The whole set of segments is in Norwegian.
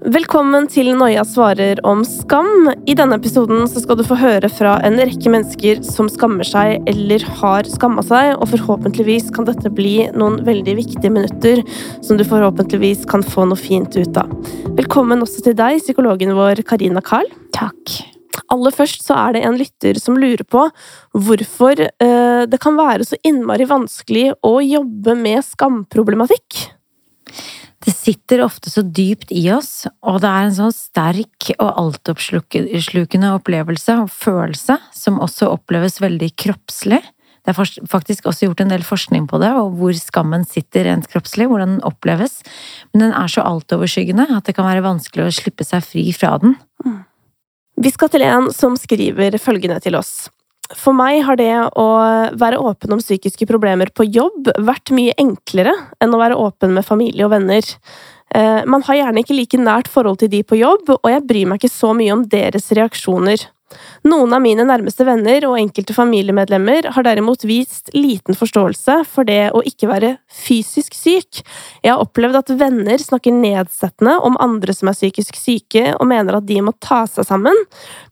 Velkommen til Noia svarer om skam. I denne episoden skal du få høre fra en rekke mennesker som skammer seg eller har skamma seg, og forhåpentligvis kan dette bli noen veldig viktige minutter som du forhåpentligvis kan få noe fint ut av. Velkommen også til deg, psykologen vår Karina Carl. Takk. Aller først så er det en lytter som lurer på hvorfor uh, det kan være så innmari vanskelig å jobbe med skamproblematikk. Det sitter ofte så dypt i oss, og det er en sånn sterk og altoppslukende opplevelse og følelse som også oppleves veldig kroppslig. Det er faktisk også gjort en del forskning på det, og hvor skammen sitter rent kroppslig, hvordan den oppleves, men den er så altoverskyggende at det kan være vanskelig å slippe seg fri fra den. Vi skal til en som skriver følgende til oss. For meg har det å være åpen om psykiske problemer på jobb vært mye enklere enn å være åpen med familie og venner. Eh, man har gjerne ikke like nært forhold til de på jobb, og jeg bryr meg ikke så mye om deres reaksjoner. Noen av mine nærmeste venner og enkelte familiemedlemmer har derimot vist liten forståelse for det å ikke være fysisk syk. Jeg har opplevd at venner snakker nedsettende om andre som er psykisk syke, og mener at de må ta seg sammen,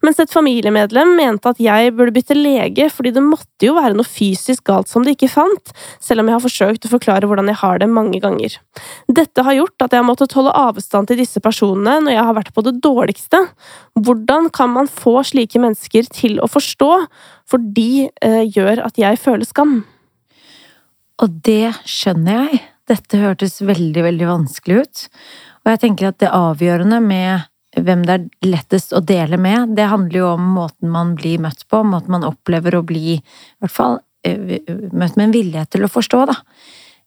mens et familiemedlem mente at jeg burde bytte lege fordi det måtte jo være noe fysisk galt som de ikke fant, selv om jeg har forsøkt å forklare hvordan jeg har det mange ganger. Dette har gjort at jeg har måttet holde avstand til disse personene når jeg har vært på det dårligste. Hvordan kan man få slike mennesker mennesker til å forstå, for de eh, gjør at jeg føler skam. Og det skjønner jeg. Dette hørtes veldig, veldig vanskelig ut. Og jeg tenker at det avgjørende med hvem det er lettest å dele med, det handler jo om måten man blir møtt på, måten man opplever å bli i hvert fall eh, møtt med en vilje til å forstå, da.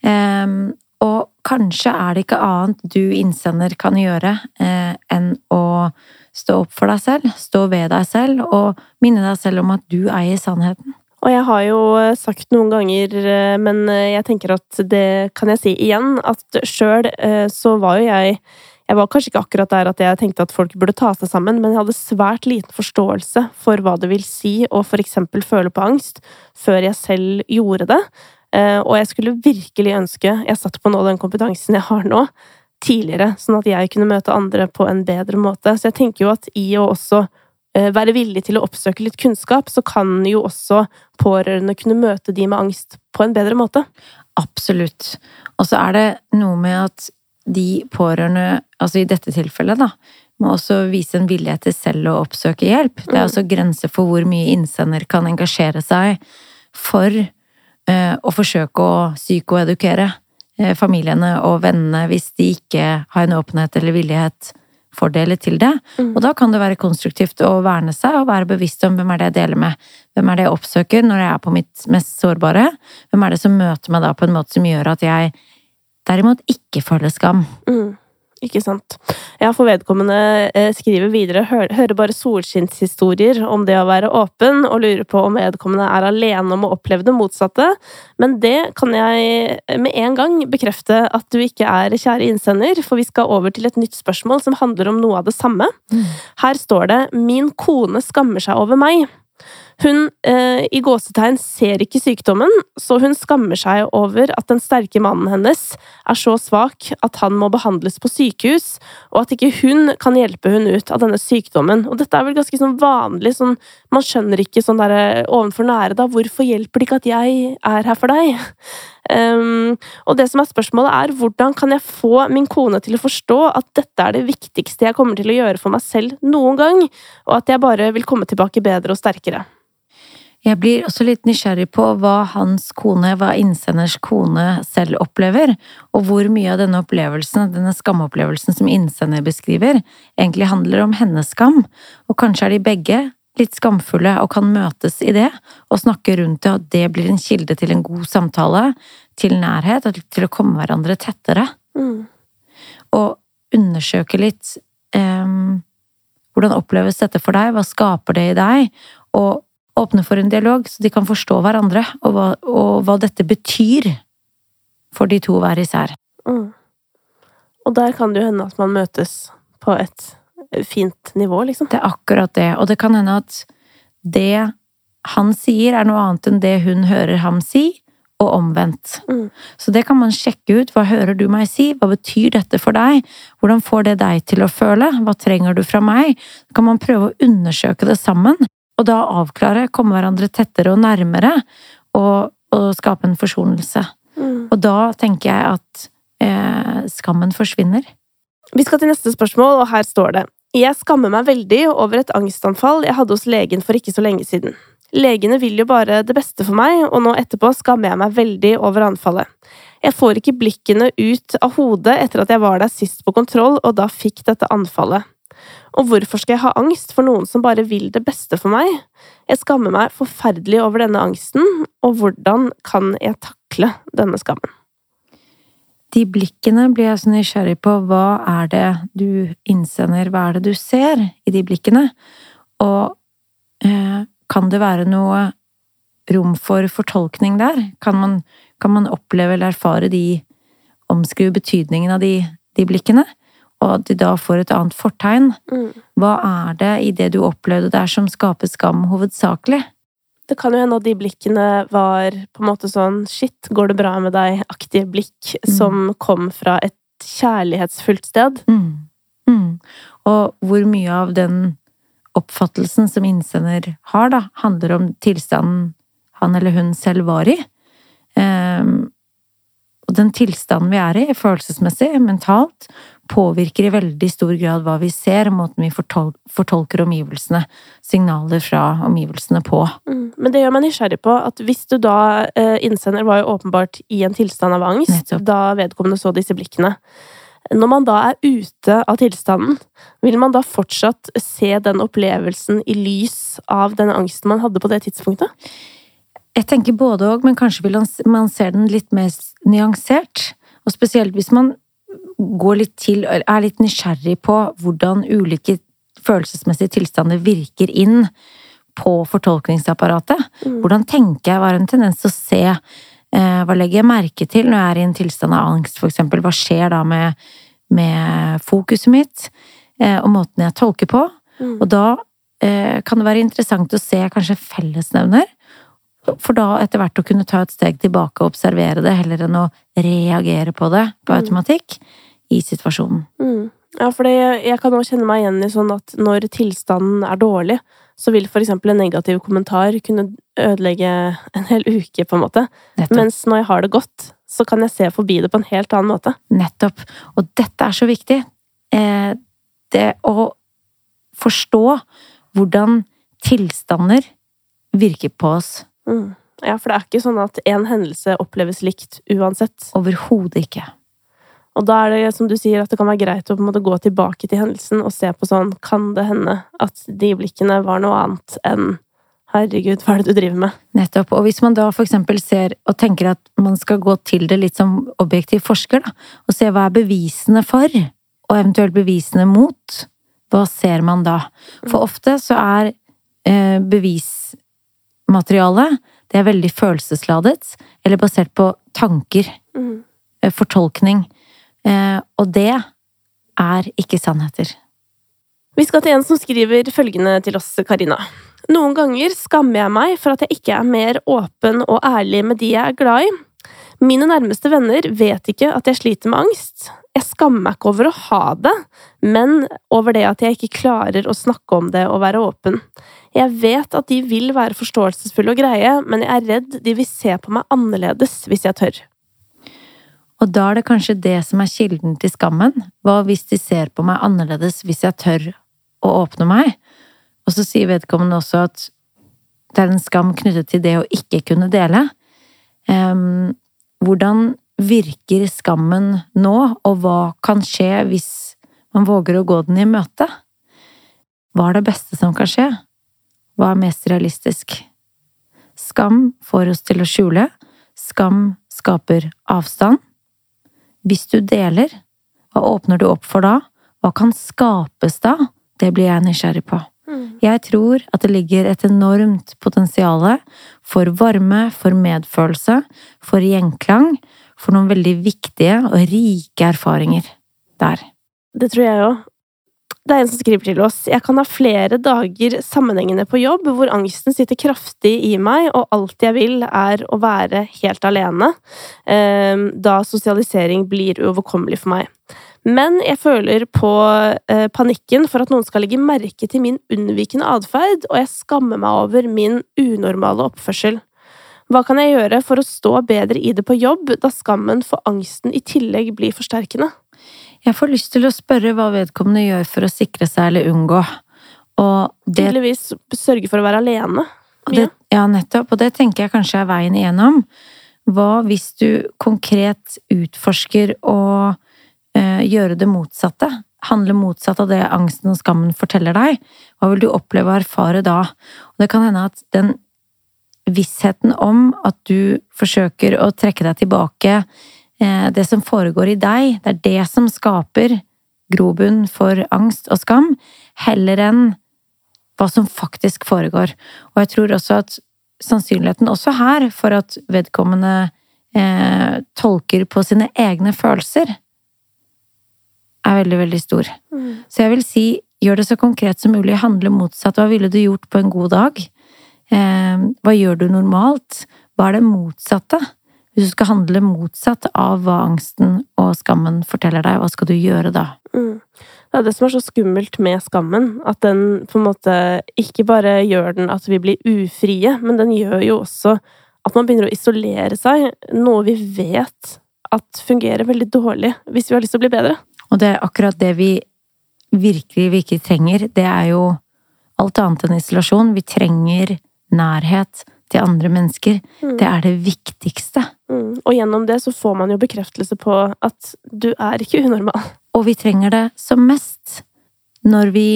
Um, og kanskje er det ikke annet du innsender kan gjøre eh, enn å Stå opp for deg selv, stå ved deg selv, og minne deg selv om at du eier sannheten. Og jeg har jo eh, sagt noen ganger, eh, men eh, jeg tenker at det kan jeg si igjen, at sjøl så var jo jeg jeg var kanskje ikke akkurat der at jeg tenkte at folk burde ta seg sammen, men jeg hadde svært liten forståelse for hva det vil si å eksempel føle på angst, før jeg selv gjorde det. Og jeg skulle virkelig ønske jeg satt på nå den kompetansen jeg har nå, tidligere, sånn at jeg kunne møte andre på en bedre måte. Så jeg tenker jo at i å også eh, være villig til å oppsøke litt kunnskap, så kan jo også pårørende kunne møte de med angst på en bedre måte. Absolutt. Og så er det noe med at de pårørende, altså i dette tilfellet, da, må også vise en vilje til selv å oppsøke hjelp. Det er også grenser for hvor mye innsender kan engasjere seg for uh, å forsøke å psykoedukere Eh, familiene og vennene hvis de ikke har en åpenhet eller villighet for det eller til det. Mm. Og da kan det være konstruktivt å verne seg og være bevisst om hvem er det jeg deler med. Hvem er det jeg oppsøker når jeg er på mitt mest sårbare? Hvem er det som møter meg da på en måte som gjør at jeg derimot ikke føler skam? Mm. Ikke sant. Ja, for vedkommende eh, skriver videre hører bare solskinnshistorier om det å være åpen, og lurer på om vedkommende er alene om å oppleve det motsatte. Men det kan jeg med en gang bekrefte at du ikke er, kjære innsender, for vi skal over til et nytt spørsmål som handler om noe av det samme. Mm. Her står det 'Min kone skammer seg over meg'. Hun eh, i gåsetegn ser ikke sykdommen, så hun skammer seg over at den sterke mannen hennes er så svak at han må behandles på sykehus, og at ikke hun kan hjelpe hun ut av denne sykdommen. Og dette er vel ganske sånn vanlig, sånn man skjønner ikke sånn der eh, ovenfor nære, da, hvorfor hjelper det ikke at jeg er her for deg? Um, og det som er spørsmålet er, hvordan kan jeg få min kone til å forstå at dette er det viktigste jeg kommer til å gjøre for meg selv noen gang, og at jeg bare vil komme tilbake bedre og sterkere? Jeg blir også litt nysgjerrig på hva hans kone, hva innsenders kone selv opplever, og hvor mye av denne opplevelsen, denne skamopplevelsen som innsender beskriver, egentlig handler om hennes skam, og kanskje er de begge litt skamfulle og kan møtes i det, og snakke rundt det, og det blir en kilde til en god samtale, til nærhet, og til å komme hverandre tettere. Mm. Og undersøke litt um, hvordan oppleves dette for deg, hva skaper det i deg, og åpne for en dialog, så de kan forstå hverandre, og hva, og hva dette betyr for de to hver især. Mm. Og der kan det jo hende at man møtes på et fint nivå, liksom. Det er akkurat det, og det kan hende at det han sier, er noe annet enn det hun hører ham si, og omvendt. Mm. Så det kan man sjekke ut. Hva hører du meg si? Hva betyr dette for deg? Hvordan får det deg til å føle? Hva trenger du fra meg? Så kan man prøve å undersøke det sammen, og da avklare, komme hverandre tettere og nærmere, og, og skape en forsonelse. Mm. Og da tenker jeg at eh, skammen forsvinner. Vi skal til neste spørsmål, og her står det Jeg skammer meg veldig over et angstanfall jeg hadde hos legen for ikke så lenge siden. Legene vil jo bare det beste for meg, og nå etterpå skammer jeg meg veldig over anfallet. Jeg får ikke blikkene ut av hodet etter at jeg var der sist på kontroll og da fikk dette anfallet. Og hvorfor skal jeg ha angst for noen som bare vil det beste for meg? Jeg skammer meg forferdelig over denne angsten, og hvordan kan jeg takle denne skammen? De blikkene blir jeg så nysgjerrig på. Hva er det du innsender? Hva er det du ser i de blikkene? Og eh, kan det være noe rom for fortolkning der? Kan man, kan man oppleve eller erfare de Omskrive betydningen av de, de, blikkene? Og at de da får et annet fortegn? Mm. Hva er det i det du opplevde der som skaper skam hovedsakelig? Det kan jo hende at de blikkene var på en måte sånn shit, går det bra med deg-aktige blikk Mm. som kom fra et kjærlighetsfullt sted. Mm. Mm. Og hvor mye av den oppfattelsen som innsender har, da, handler om tilstanden han eller hun selv var i. Ehm, og den tilstanden vi er i, følelsesmessig, mentalt, påvirker i veldig stor grad hva vi ser, måten vi fortol fortolker omgivelsene, signaler fra omgivelsene på. Mm. Men det gjør meg nysgjerrig på at hvis du da eh, Innsender var jo åpenbart i en tilstand av angst Nettopp. da vedkommende så disse blikkene. Når man da er ute av tilstanden, vil man da fortsatt se den opplevelsen i lys av den angsten man hadde på det tidspunktet? Jeg tenker både og, men kanskje vil man ser den litt mer nyansert. Og spesielt hvis man går litt til, er litt nysgjerrig på hvordan ulike følelsesmessige tilstander virker inn på fortolkningsapparatet. Mm. Hvordan tenker jeg var en tendens til å se eh, Hva legger jeg merke til når jeg er i en tilstand av angst, eksempel? Hva skjer da med, med fokuset mitt, eh, og måten jeg tolker på? Mm. Og da eh, kan det være interessant å se kanskje fellesnevner, for da etter hvert å kunne ta et steg tilbake og observere det, heller enn å reagere på det på Mm. automatikk i situasjonen. Mm. Ja, for det, jeg kan også kjenne meg igjen i sånn at når tilstanden er dårlig, så vil for eksempel en negativ kommentar kunne ødelegge en hel uke, på en måte. Nettopp. Mens når jeg har det godt, så kan jeg se forbi det på en helt annen måte. Nettopp. Og dette er så viktig. Eh, det å forstå hvordan tilstander virker på oss. Mm. Ja, for det er ikke sånn at én hendelse oppleves likt uansett. Overhodet ikke. Og da er det, som du sier, at det kan være greit å på en måte gå tilbake til hendelsen og se på sånn Kan det hende at de blikkene var noe annet enn Herregud, hva er det du driver med? Nettopp. Og hvis man da for eksempel ser og tenker at man skal gå til det litt som objektiv forsker, da, og se hva er bevisene for, og eventuelt bevisene mot, hva ser man da? For ofte så er eh, bevismaterialet det er veldig følelsesladet, eller basert på tanker, Mm. eh, fortolkning, eh, og det er ikke sannheter. Vi skal til en som skriver følgende til oss, Karina. Noen ganger skammer jeg meg for at jeg ikke er mer åpen og ærlig med de jeg er glad i. Mine nærmeste venner vet ikke at jeg sliter med angst. Jeg skammer meg ikke over å ha det, men over det at jeg ikke klarer å snakke om det og være åpen. Jeg vet at de vil være forståelsesfulle og greie, men jeg er redd de vil se på meg annerledes hvis jeg tør. Og da er det kanskje det som er kilden til skammen. Hva hvis de ser på meg annerledes hvis jeg tør å åpne meg? Og så sier vedkommende også at det er en skam knyttet til det å ikke kunne dele. Um, hvordan virker skammen nå, og hva kan skje hvis man våger å gå den i møte? Hva er det beste som kan skje? Hva er mest realistisk? Skam får oss til å skjule. Skam skaper avstand. Hvis du deler, hva åpner du opp for da? Hva kan skapes da? Det blir jeg nysgjerrig på. Jeg tror at det ligger et enormt potensial for varme, for medfølelse, for gjenklang, for noen veldig viktige og rike erfaringer der. Det tror jeg òg. Det er en som skriver til oss. Jeg kan ha flere dager sammenhengende på jobb hvor angsten sitter kraftig i meg, og alt jeg vil er å være helt alene, eh, da sosialisering blir uoverkommelig for meg. Men jeg føler på eh, panikken for at noen skal legge merke til min unnvikende atferd, og jeg skammer meg over min unormale oppførsel. Hva kan jeg gjøre for å stå bedre i det på jobb, da skammen for angsten i tillegg blir forsterkende? Jeg får lyst til å spørre hva vedkommende gjør for å sikre seg eller unngå. Og det, Tydeligvis sørge for å være alene. det, ja, nettopp. Og det tenker jeg kanskje er veien igjennom. Hva hvis du konkret utforsker å eh, gjøre det motsatte? Handle motsatt av det angsten og skammen forteller deg? Hva vil du oppleve og erfare da? Og det kan hende at den vissheten om at du forsøker å trekke deg tilbake eh, det som foregår i deg, det er det som skaper grobunn for angst og skam, heller enn hva som faktisk foregår. Og jeg tror også at sannsynligheten også her for at vedkommende eh, tolker på sine egne følelser, er veldig, veldig stor. Mm. Så jeg vil si, gjør det så konkret som mulig, handle motsatt. Hva ville du gjort på en god dag? Eh, hva gjør du normalt? Hva er det motsatte? Hvis du skal handle motsatt av hva angsten og skammen forteller deg, hva skal du gjøre da? Mm. Det er det som er så skummelt med skammen. At den på en måte ikke bare gjør den at vi blir ufrie, men den gjør jo også at man begynner å isolere seg. Noe vi vet at fungerer veldig dårlig hvis vi har lyst til å bli bedre. Og det er akkurat det vi virkelig, virkelig trenger. Det er jo alt annet enn isolasjon. Vi trenger nærhet til andre mennesker. Mm. Det er det viktigste. Mm. Og gjennom det så får man jo bekreftelse på at du er ikke unormal. Og vi trenger det som mest når vi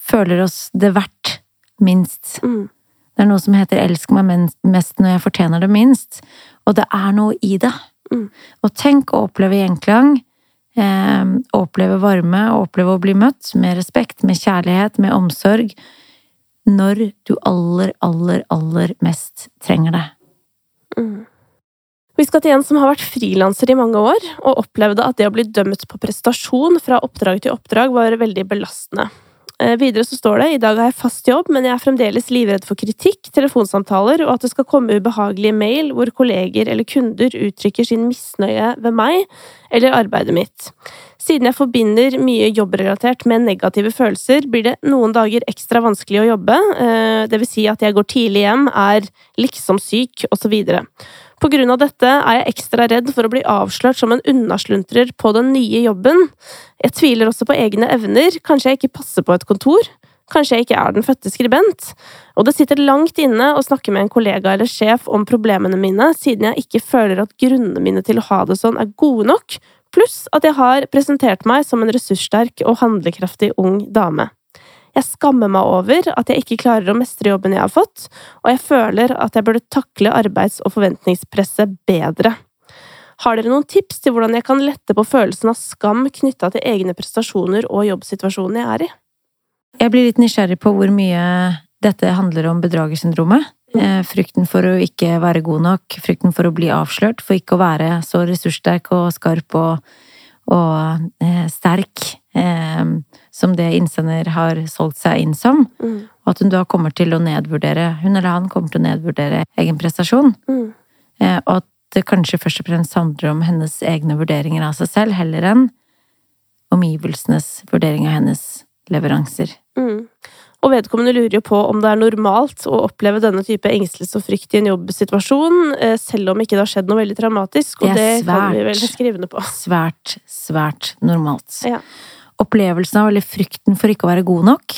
føler oss det verdt minst. Mm. Det er noe som heter 'elsk meg mest når jeg fortjener det minst'. Og det er noe i det. Mm. Og tenk å oppleve gjenklang. Eh, oppleve varme, oppleve å bli møtt med respekt, med kjærlighet, med omsorg. Når du aller, aller, aller mest trenger det. Mm. Vi skal til en som har vært frilanser i mange år, og opplevde at det å bli dømt på prestasjon fra oppdrag til oppdrag var veldig belastende. Eh, Videre så står det i dag har jeg fast jobb, men jeg er fremdeles livredd for kritikk, telefonsamtaler og at det skal komme ubehagelige mail hvor kolleger eller kunder uttrykker sin misnøye ved meg eller arbeidet mitt. Siden jeg forbinder mye jobbrelatert med negative følelser, blir det noen dager ekstra vanskelig å jobbe, eh, det vil si at jeg går tidlig hjem, er liksom syk, osv. På grunn av dette er jeg ekstra redd for å bli avslørt som en unnasluntrer på den nye jobben. Jeg tviler også på egne evner, kanskje jeg ikke passer på et kontor? Kanskje jeg ikke er den fødte skribent? Og det sitter langt inne å snakke med en kollega eller sjef om problemene mine, siden jeg ikke føler at grunnene mine til å ha det sånn er gode nok, pluss at jeg har presentert meg som en ressurssterk og handlekraftig ung dame. Jeg skammer meg over at jeg ikke klarer å mestre jobben jeg har fått, og jeg føler at jeg burde takle arbeids- og forventningspresset bedre. Har dere noen tips til hvordan jeg kan lette på følelsen av skam knytta til egne prestasjoner og jobbsituasjonen jeg er i? Jeg blir litt nysgjerrig på hvor mye dette handler om bedragersyndromet. Eh, frykten for å ikke være god nok, frykten for å bli avslørt, for ikke å være så ressurssterk og skarp og, og eh, sterk eh, som det innsender har solgt seg inn som. Mm. Og at hun da kommer til å nedvurdere, hun eller han kommer til å nedvurdere egen prestasjon. Mm. Eh, og at det kanskje først og fremst handler om hennes egne vurderinger av seg selv, heller enn omgivelsenes vurdering av hennes leveranser. Mm. Og vedkommende lurer jo på om det er normalt å oppleve denne type engstelse og frykt i en jobbsituasjon, eh, selv om ikke det har skjedd noe veldig traumatisk, og Det det, kan vi vel skrive under på. Svært, svært normalt. Ja. Opplevelsen av, eller frykten for ikke å være god nok,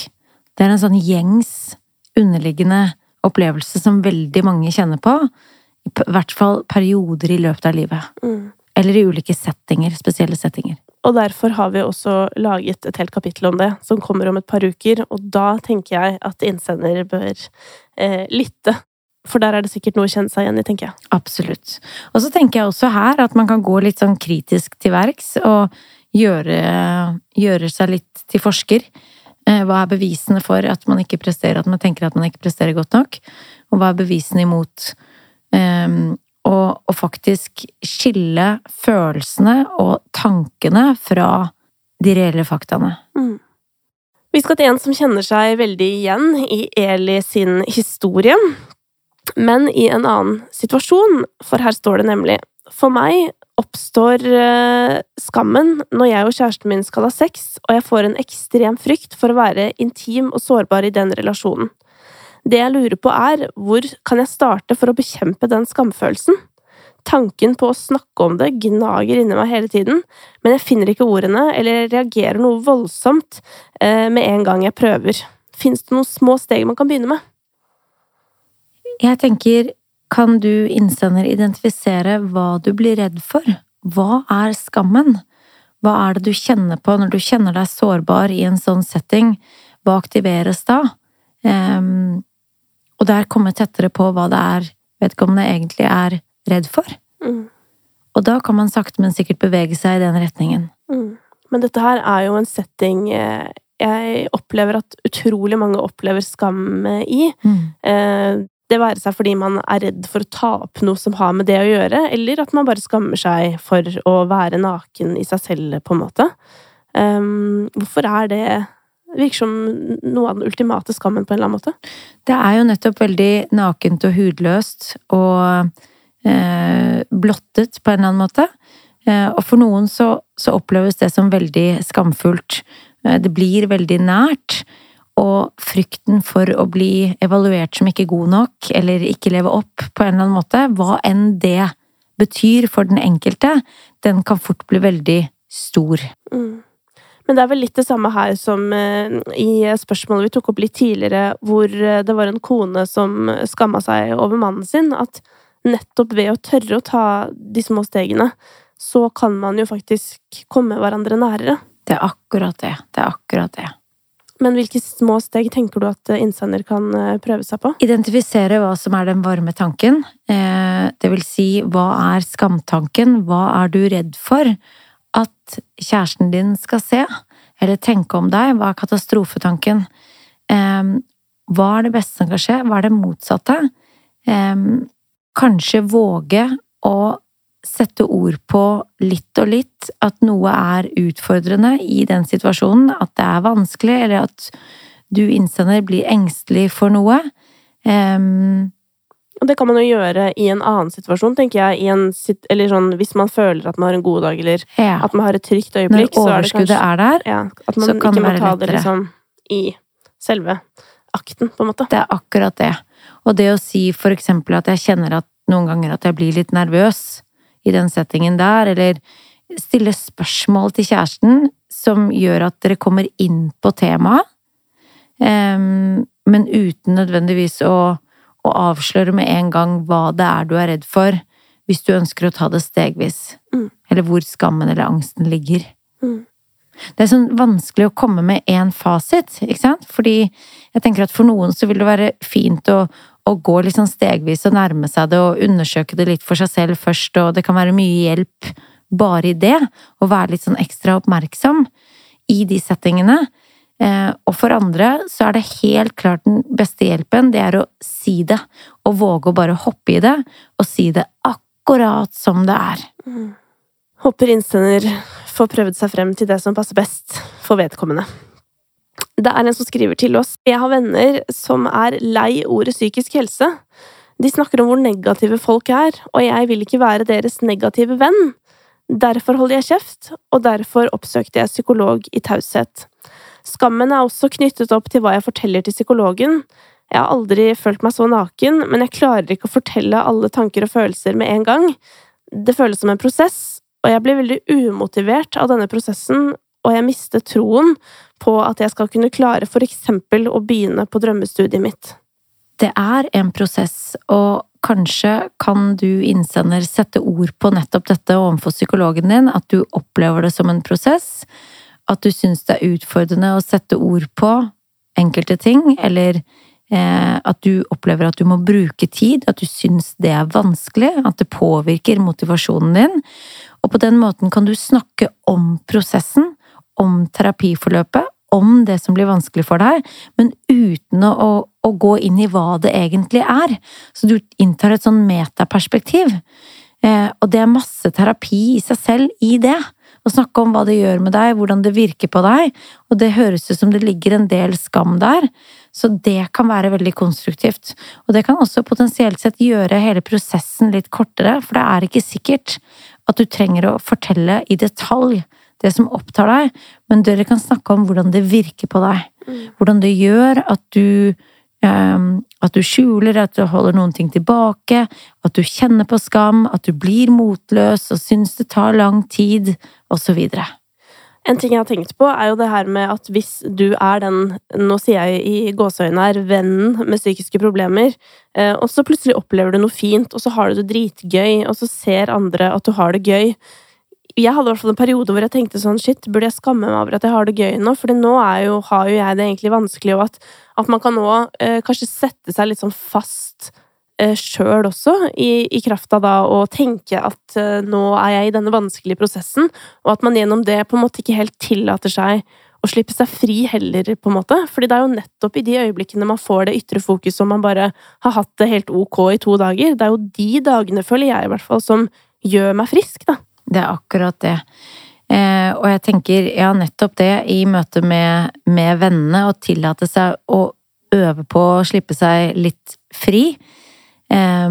det er en sånn gjengs, underliggende opplevelse som veldig mange kjenner på. I hvert fall perioder i løpet av livet. Mm. Eller i ulike settinger, spesielle settinger. Og derfor har vi også laget et helt kapittel om det, som kommer om et par uker, og da tenker jeg at innsender bør eh, lytte. For der er det sikkert noe å kjenne seg igjen i, tenker jeg. Absolutt. Og så tenker jeg også her at man kan gå litt sånn kritisk til verks og gjøre, gjøre seg litt til forsker. Eh, Hva er bevisene for at man ikke presterer, at man tenker at man ikke presterer godt nok? Og hva er bevisene imot? Um, og, og faktisk skille følelsene og tankene fra de reelle faktaene. Mm. Vi skal til en som kjenner seg veldig igjen i Eli sin historie, men i en annen situasjon, for her står det nemlig For meg oppstår eh, skammen når jeg og kjæresten min skal ha sex, og jeg får en ekstrem frykt for å være intim og sårbar i den relasjonen. Det jeg lurer på er, hvor kan jeg starte for å bekjempe den skamfølelsen? Tanken på å snakke om det gnager inni meg hele tiden, men jeg finner ikke ordene eller reagerer noe voldsomt eh, med en gang jeg prøver. Fins det noen små steg man kan begynne med? Jeg tenker, kan du innsender identifisere hva du blir redd for? Hva er skammen? Hva er det du kjenner på når du kjenner deg sårbar i en sånn setting? Hva aktiveres da? Um, og der komme tettere på hva det er vedkommende egentlig er redd for. Mm. Og da kan man sakte, men sikkert bevege seg i den retningen. Mm. Men dette her er jo en setting eh, jeg opplever at utrolig mange opplever skam i. Mm. Eh, det være seg fordi man er redd for å ta opp noe som har med det å gjøre, eller at man bare skammer seg for å være naken i seg selv, på en måte. Um, hvorfor er det virker som noe av den ultimate skammen på en eller annen måte? Det er jo nettopp veldig nakent og hudløst og eh, blottet på en eller annen måte. Eh, og for noen så, så, oppleves det som veldig skamfullt. Eh, det blir veldig nært. Og frykten for å bli evaluert som ikke god nok, eller ikke leve opp på en eller annen måte, hva enn det betyr for den enkelte, den kan fort bli veldig stor. Mm. Men det er vel litt det samme her som eh, i spørsmålet vi tok opp litt tidligere, hvor det var en kone som skamma seg over mannen sin. At nettopp ved å tørre å ta de små stegene, så kan man jo faktisk komme hverandre nærere. Det er akkurat det. Det er akkurat det. Men hvilke små steg tenker du at innsender kan eh, prøve seg på? Identifisere hva som er den varme tanken. Eh, det vil si, hva er skamtanken? Hva er du redd for at kjæresten din skal se? Eller tenke om deg? Hva er katastrofetanken? Eh, hva er det beste som kan skje? Hva er det motsatte? kanskje våge å sette ord på litt og litt at noe er utfordrende i den situasjonen, at det er vanskelig, eller at du innsender blir engstelig for noe. Um, og det kan man jo gjøre i en annen situasjon, tenker jeg. En, eller sånn, hvis man føler at man har en god dag, eller ja. at man har et trygt øyeblikk. Når overskuddet er, er, der, ja, at man ikke må ta det liksom i selve akten, på en måte. Det er akkurat det. Og det å si for eksempel at jeg kjenner at noen ganger at jeg blir litt nervøs i den settingen der, eller stille spørsmål til kjæresten som gjør at dere kommer inn på temaet, um, men uten nødvendigvis å, å, avsløre med en gang hva det er du er redd for, hvis du ønsker å ta det stegvis. Mm. Eller hvor skammen eller angsten ligger. Mm. Det er sånn vanskelig å komme med én fasit, ikke sant? Fordi jeg tenker at for noen så vil det være fint å, å gå litt sånn stegvis og nærme seg det og undersøke det litt for seg selv først, og det kan være mye hjelp bare i det, å være litt sånn ekstra oppmerksom i de settingene. Eh, og for andre så er det helt klart den beste hjelpen, det er å si det, og våge å bare hoppe i det, og si det akkurat som det er. Mm. Håper innsender får prøvd seg frem til det som passer best for vedkommende. Det er en som skriver til oss. Jeg har venner som er lei ordet psykisk helse. De snakker om hvor negative folk er, og jeg vil ikke være deres negative venn. Derfor holder jeg kjeft, og derfor oppsøkte jeg psykolog i taushet. Skammen er også knyttet opp til hva jeg forteller til psykologen. Jeg har aldri følt meg så naken, men jeg klarer ikke å fortelle alle tanker og følelser med en gang. Det føles som en prosess, og jeg blir veldig umotivert av denne prosessen, og jeg mister troen på at jeg skal kunne klare for eksempel å begynne på drømmestudiet mitt. Det er en prosess, og kanskje kan du innsender sette ord på nettopp dette overfor psykologen din, at du opplever det som en prosess, at du syns det er utfordrende å sette ord på enkelte ting, eller eh, at du opplever at du må bruke tid, at du syns det er vanskelig, at det påvirker motivasjonen din, og på den måten kan du snakke om prosessen, om terapiforløpet, om det som blir vanskelig for deg, men uten å, å, gå inn i hva det egentlig er. Så du inntar et sånn metaperspektiv. Eh, og det er masse terapi i seg selv i det. Og snakke om hva det gjør med deg, hvordan det virker på deg, og det høres ut som det ligger en del skam der. Så det kan være veldig konstruktivt. Og det kan også potensielt sett gjøre hele prosessen litt kortere, for det er ikke sikkert at du trenger å fortelle i detalj det som opptar deg, men dere kan snakke om hvordan det virker på deg. Mm. Hvordan det gjør at du Um, at du skjuler, at du holder noen ting tilbake, at du kjenner på skam, at du blir motløs og syns det tar lang tid, osv. En ting jeg har tenkt på, er jo det her med at hvis du er den, nå sier jeg i gåseøynene her, vennen med psykiske problemer, eh, og så plutselig opplever du noe fint, og så har du det dritgøy, og så ser andre at du har det gøy, jeg hadde i hvert fall en periode hvor jeg tenkte sånn shit, burde jeg skamme meg over at jeg har det gøy nå? For nå jo, har jo jeg det egentlig vanskelig, og at, at man kan nå eh, kanskje sette seg litt sånn fast eh, sjøl også, i, i kraft av da å tenke at eh, nå er jeg i denne vanskelige prosessen, og at man gjennom det på en måte ikke helt tillater seg å slippe seg fri heller, på en måte. Fordi det er jo nettopp i de øyeblikkene man får det ytre fokuset, og man bare har hatt det helt ok i to dager, det er jo de dagene, føler jeg i hvert fall, som gjør meg frisk, da. Det er akkurat det. Eh, og jeg tenker, ja, nettopp det, i møte med, med vennene, å tillate seg å øve på å slippe seg litt fri. Eh,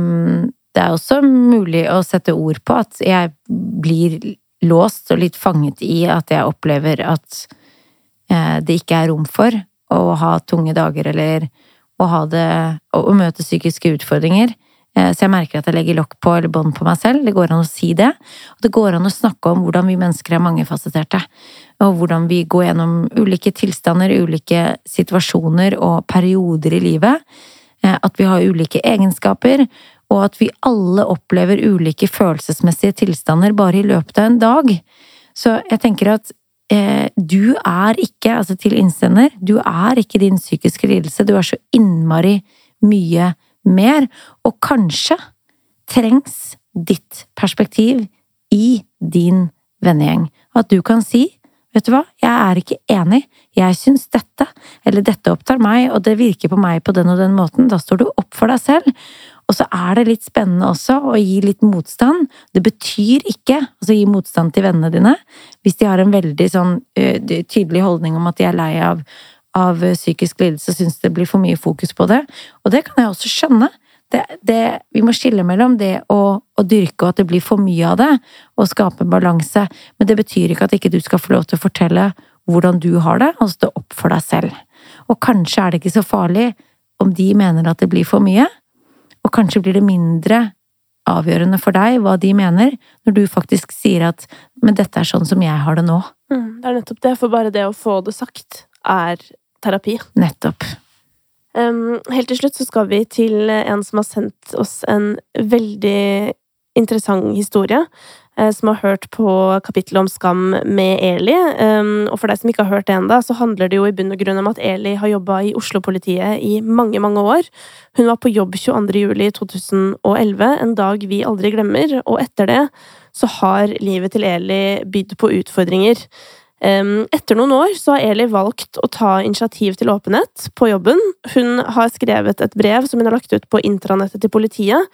det er også mulig å sette ord på at jeg blir låst og litt fanget i at jeg opplever at eh, det ikke er rom for å ha tunge dager eller å ha det Å møte psykiske utfordringer. Eh, så jeg merker at jeg legger lokk på eller bånd på meg selv. Det går an å si det. Og det går an å snakke om hvordan vi mennesker er mangefasetterte. Og hvordan vi går gjennom ulike tilstander, ulike situasjoner og perioder i livet. Eh, at vi har ulike egenskaper, og at vi alle opplever ulike følelsesmessige tilstander bare i løpet av en dag. Så jeg tenker at eh, du er ikke, altså til innsender, du er ikke din psykiske lidelse. Du er så innmari mye mer, og kanskje trengs ditt perspektiv i din vennegjeng. At du kan si Vet du hva, jeg er ikke enig, jeg syns dette, eller dette opptar meg, og det virker på meg på den og den måten. Da står du opp for deg selv. Og så er det litt spennende også å gi litt motstand. Det betyr ikke altså gi motstand til vennene dine hvis de har en veldig sånn tydelig holdning om at de er lei av av psykisk lidelse syns det blir for mye fokus på det. Og det kan jeg også skjønne. Det, det, vi må skille mellom det å, å, dyrke og at det blir for mye av det, og skape en balanse. Men det betyr ikke at ikke du skal få lov til å fortelle hvordan du har det, og stå opp for deg selv. Og kanskje er det ikke så farlig om de mener at det blir for mye, og kanskje blir det mindre avgjørende for deg hva de mener, når du faktisk sier at 'men dette er sånn som jeg har det nå'. Mm, det er nettopp det, for bare det å få det sagt er terapi. Nettopp. Um, helt til slutt så skal vi til en som har sendt oss en veldig interessant historie. Uh, som har hørt på kapittelet om skam med Eli. Og for deg som ikke har hørt det ennå, så handler det jo i bunn og grunn om at Eli har jobba i Oslo-politiet i mange, mange år. Hun var på jobb 22. juli 2011, en dag vi aldri glemmer, og etter det så har livet til Eli bydd på utfordringer. Etter noen år så har Eli valgt å ta initiativ til åpenhet på jobben. Hun har skrevet et brev som hun har lagt ut på intranettet til politiet,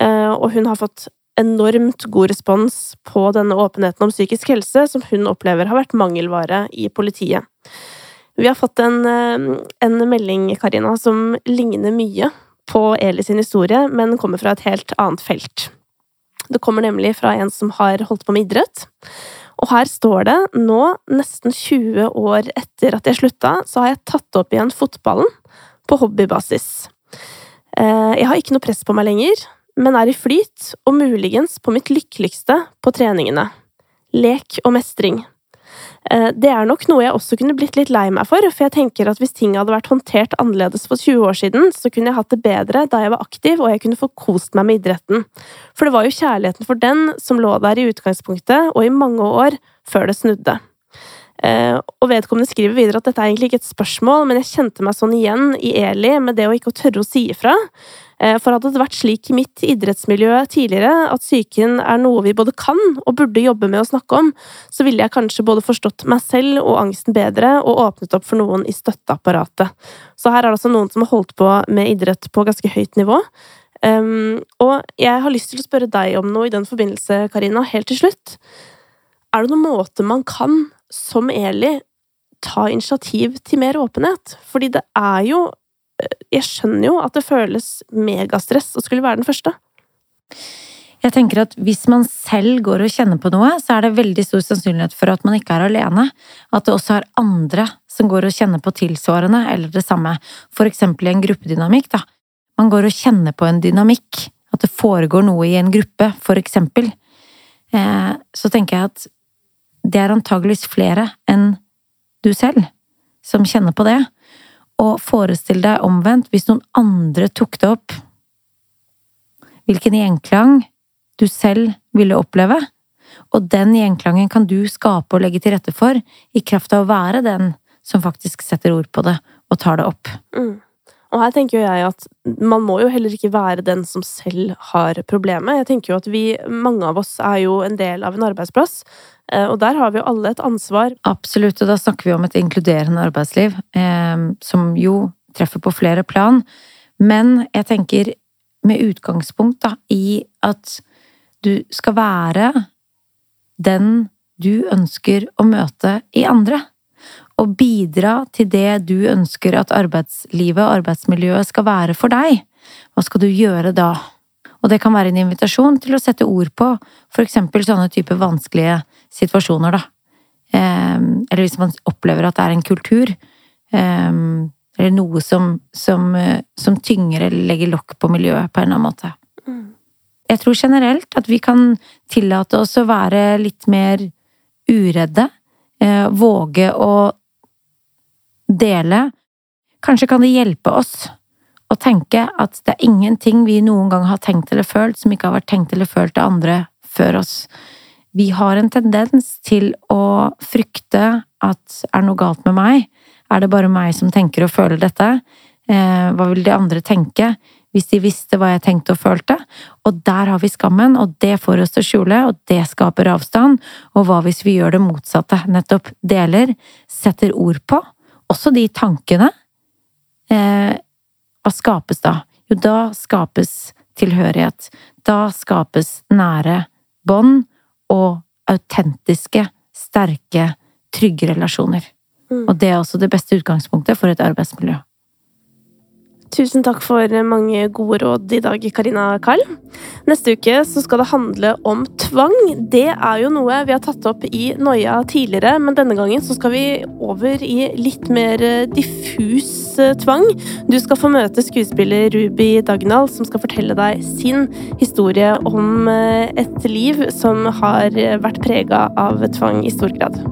eh, og hun har fått enormt god respons på denne åpenheten om psykisk helse, som hun opplever har vært mangelvare i politiet. Vi har fått en, eh, en melding, Karina, som ligner mye på Eli sin historie, men kommer fra et helt annet felt. Det kommer nemlig fra en som har holdt på med idrett. Og her står det nå, nesten 20 år etter at jeg slutta, så har jeg tatt opp igjen fotballen på hobbybasis. Eh, jeg har ikke noe press på meg lenger, men er i flyt, og muligens på mitt lykkeligste på treningene. Lek og mestring. Eh, det er nok noe jeg også kunne blitt litt lei meg for, for jeg tenker at hvis ting hadde vært håndtert annerledes for 20 år siden, så kunne jeg hatt det bedre da jeg var aktiv og jeg kunne få kost meg med idretten. For det var jo kjærligheten for den som lå der i utgangspunktet, og i mange år før det snudde. Eh, og vedkommende skriver videre at dette er egentlig ikke et spørsmål, men jeg kjente meg sånn igjen i Eli med det å ikke tørre å si ifra. Eh, for hadde det vært slik i mitt idrettsmiljø tidligere at psyken er noe vi både kan og burde jobbe med å snakke om, så ville jeg kanskje både forstått meg selv og angsten bedre og åpnet opp for noen i støtteapparatet. Så her er det altså noen som har holdt på med idrett på ganske høyt nivå. Um, og jeg har lyst til å spørre deg om noe i den forbindelse, Karina, helt til slutt. er det noen måte man kan, som Eli, ta initiativ til mer åpenhet? Fordi det er jo Jeg skjønner jo at det føles megastress å skulle være den første. Jeg tenker at hvis man selv går og kjenner på noe, så er det veldig stor sannsynlighet for at man ikke er alene. At det også er andre som går og kjenner på tilsvarende eller det samme. For eksempel i en gruppedynamikk, da. Man går og kjenner på en dynamikk. At det foregår noe i en gruppe, for eksempel. Eh, så tenker jeg at det er antageligvis flere enn du selv som kjenner på det. Og forestill deg omvendt hvis noen andre tok det opp. Hvilken gjenklang du selv ville oppleve. Og den gjenklangen kan du skape og legge til rette for i kraft av å være den som faktisk setter ord på det og tar det opp. Mm. Og her tenker jo jeg at man må jo heller ikke være den som selv har problemet. Jeg tenker jo at vi, mange av oss, er jo en del av en arbeidsplass. Eh, og der har vi jo alle et ansvar. Absolutt, og da snakker vi om et inkluderende arbeidsliv, eh, som jo treffer på flere plan. Men jeg tenker med utgangspunkt da, i at du skal være den du ønsker å møte i andre og bidra til det du ønsker at arbeidslivet og arbeidsmiljøet skal være for deg, hva skal du gjøre da? Og det kan være en invitasjon til å sette ord på for eksempel sånne type vanskelige situasjoner, da. Ehm, eller hvis man opplever at det er en kultur, ehm, eller noe som, som, som tynger eller legger lokk på miljøet på en eller annen måte. Mm. Jeg tror generelt at vi kan tillate oss å være litt mer uredde. Eh, våge å dele. Kanskje kan det hjelpe oss å tenke at det er ingenting vi noen gang har tenkt eller følt som ikke har vært tenkt eller følt av andre før oss. Vi har en tendens til å frykte at er noe galt med meg? Er det bare meg som tenker og føler dette? Eh, hva vil de andre tenke hvis de visste hva jeg tenkte og følte? Og der har vi skammen, og det får oss til å skjule, og det skaper avstand. Og hva hvis vi gjør det motsatte? Nettopp deler, setter ord på, også de tankene. Eh, hva skapes da? Jo, da skapes tilhørighet. Da skapes nære bånd og autentiske, sterke, trygge relasjoner. Mm. Og det er også det beste utgangspunktet for et arbeidsmiljø. Tusen takk for mange gode råd i dag, Karina Karl. Neste uke så skal det handle om tvang. Det er jo noe vi har tatt opp i Noia tidligere, men denne gangen så skal vi over i litt mer diffus eh, tvang. Du skal få møte skuespiller Ruby Dagnall, som skal fortelle deg sin historie om eh, et liv som har vært prega av tvang i stor grad.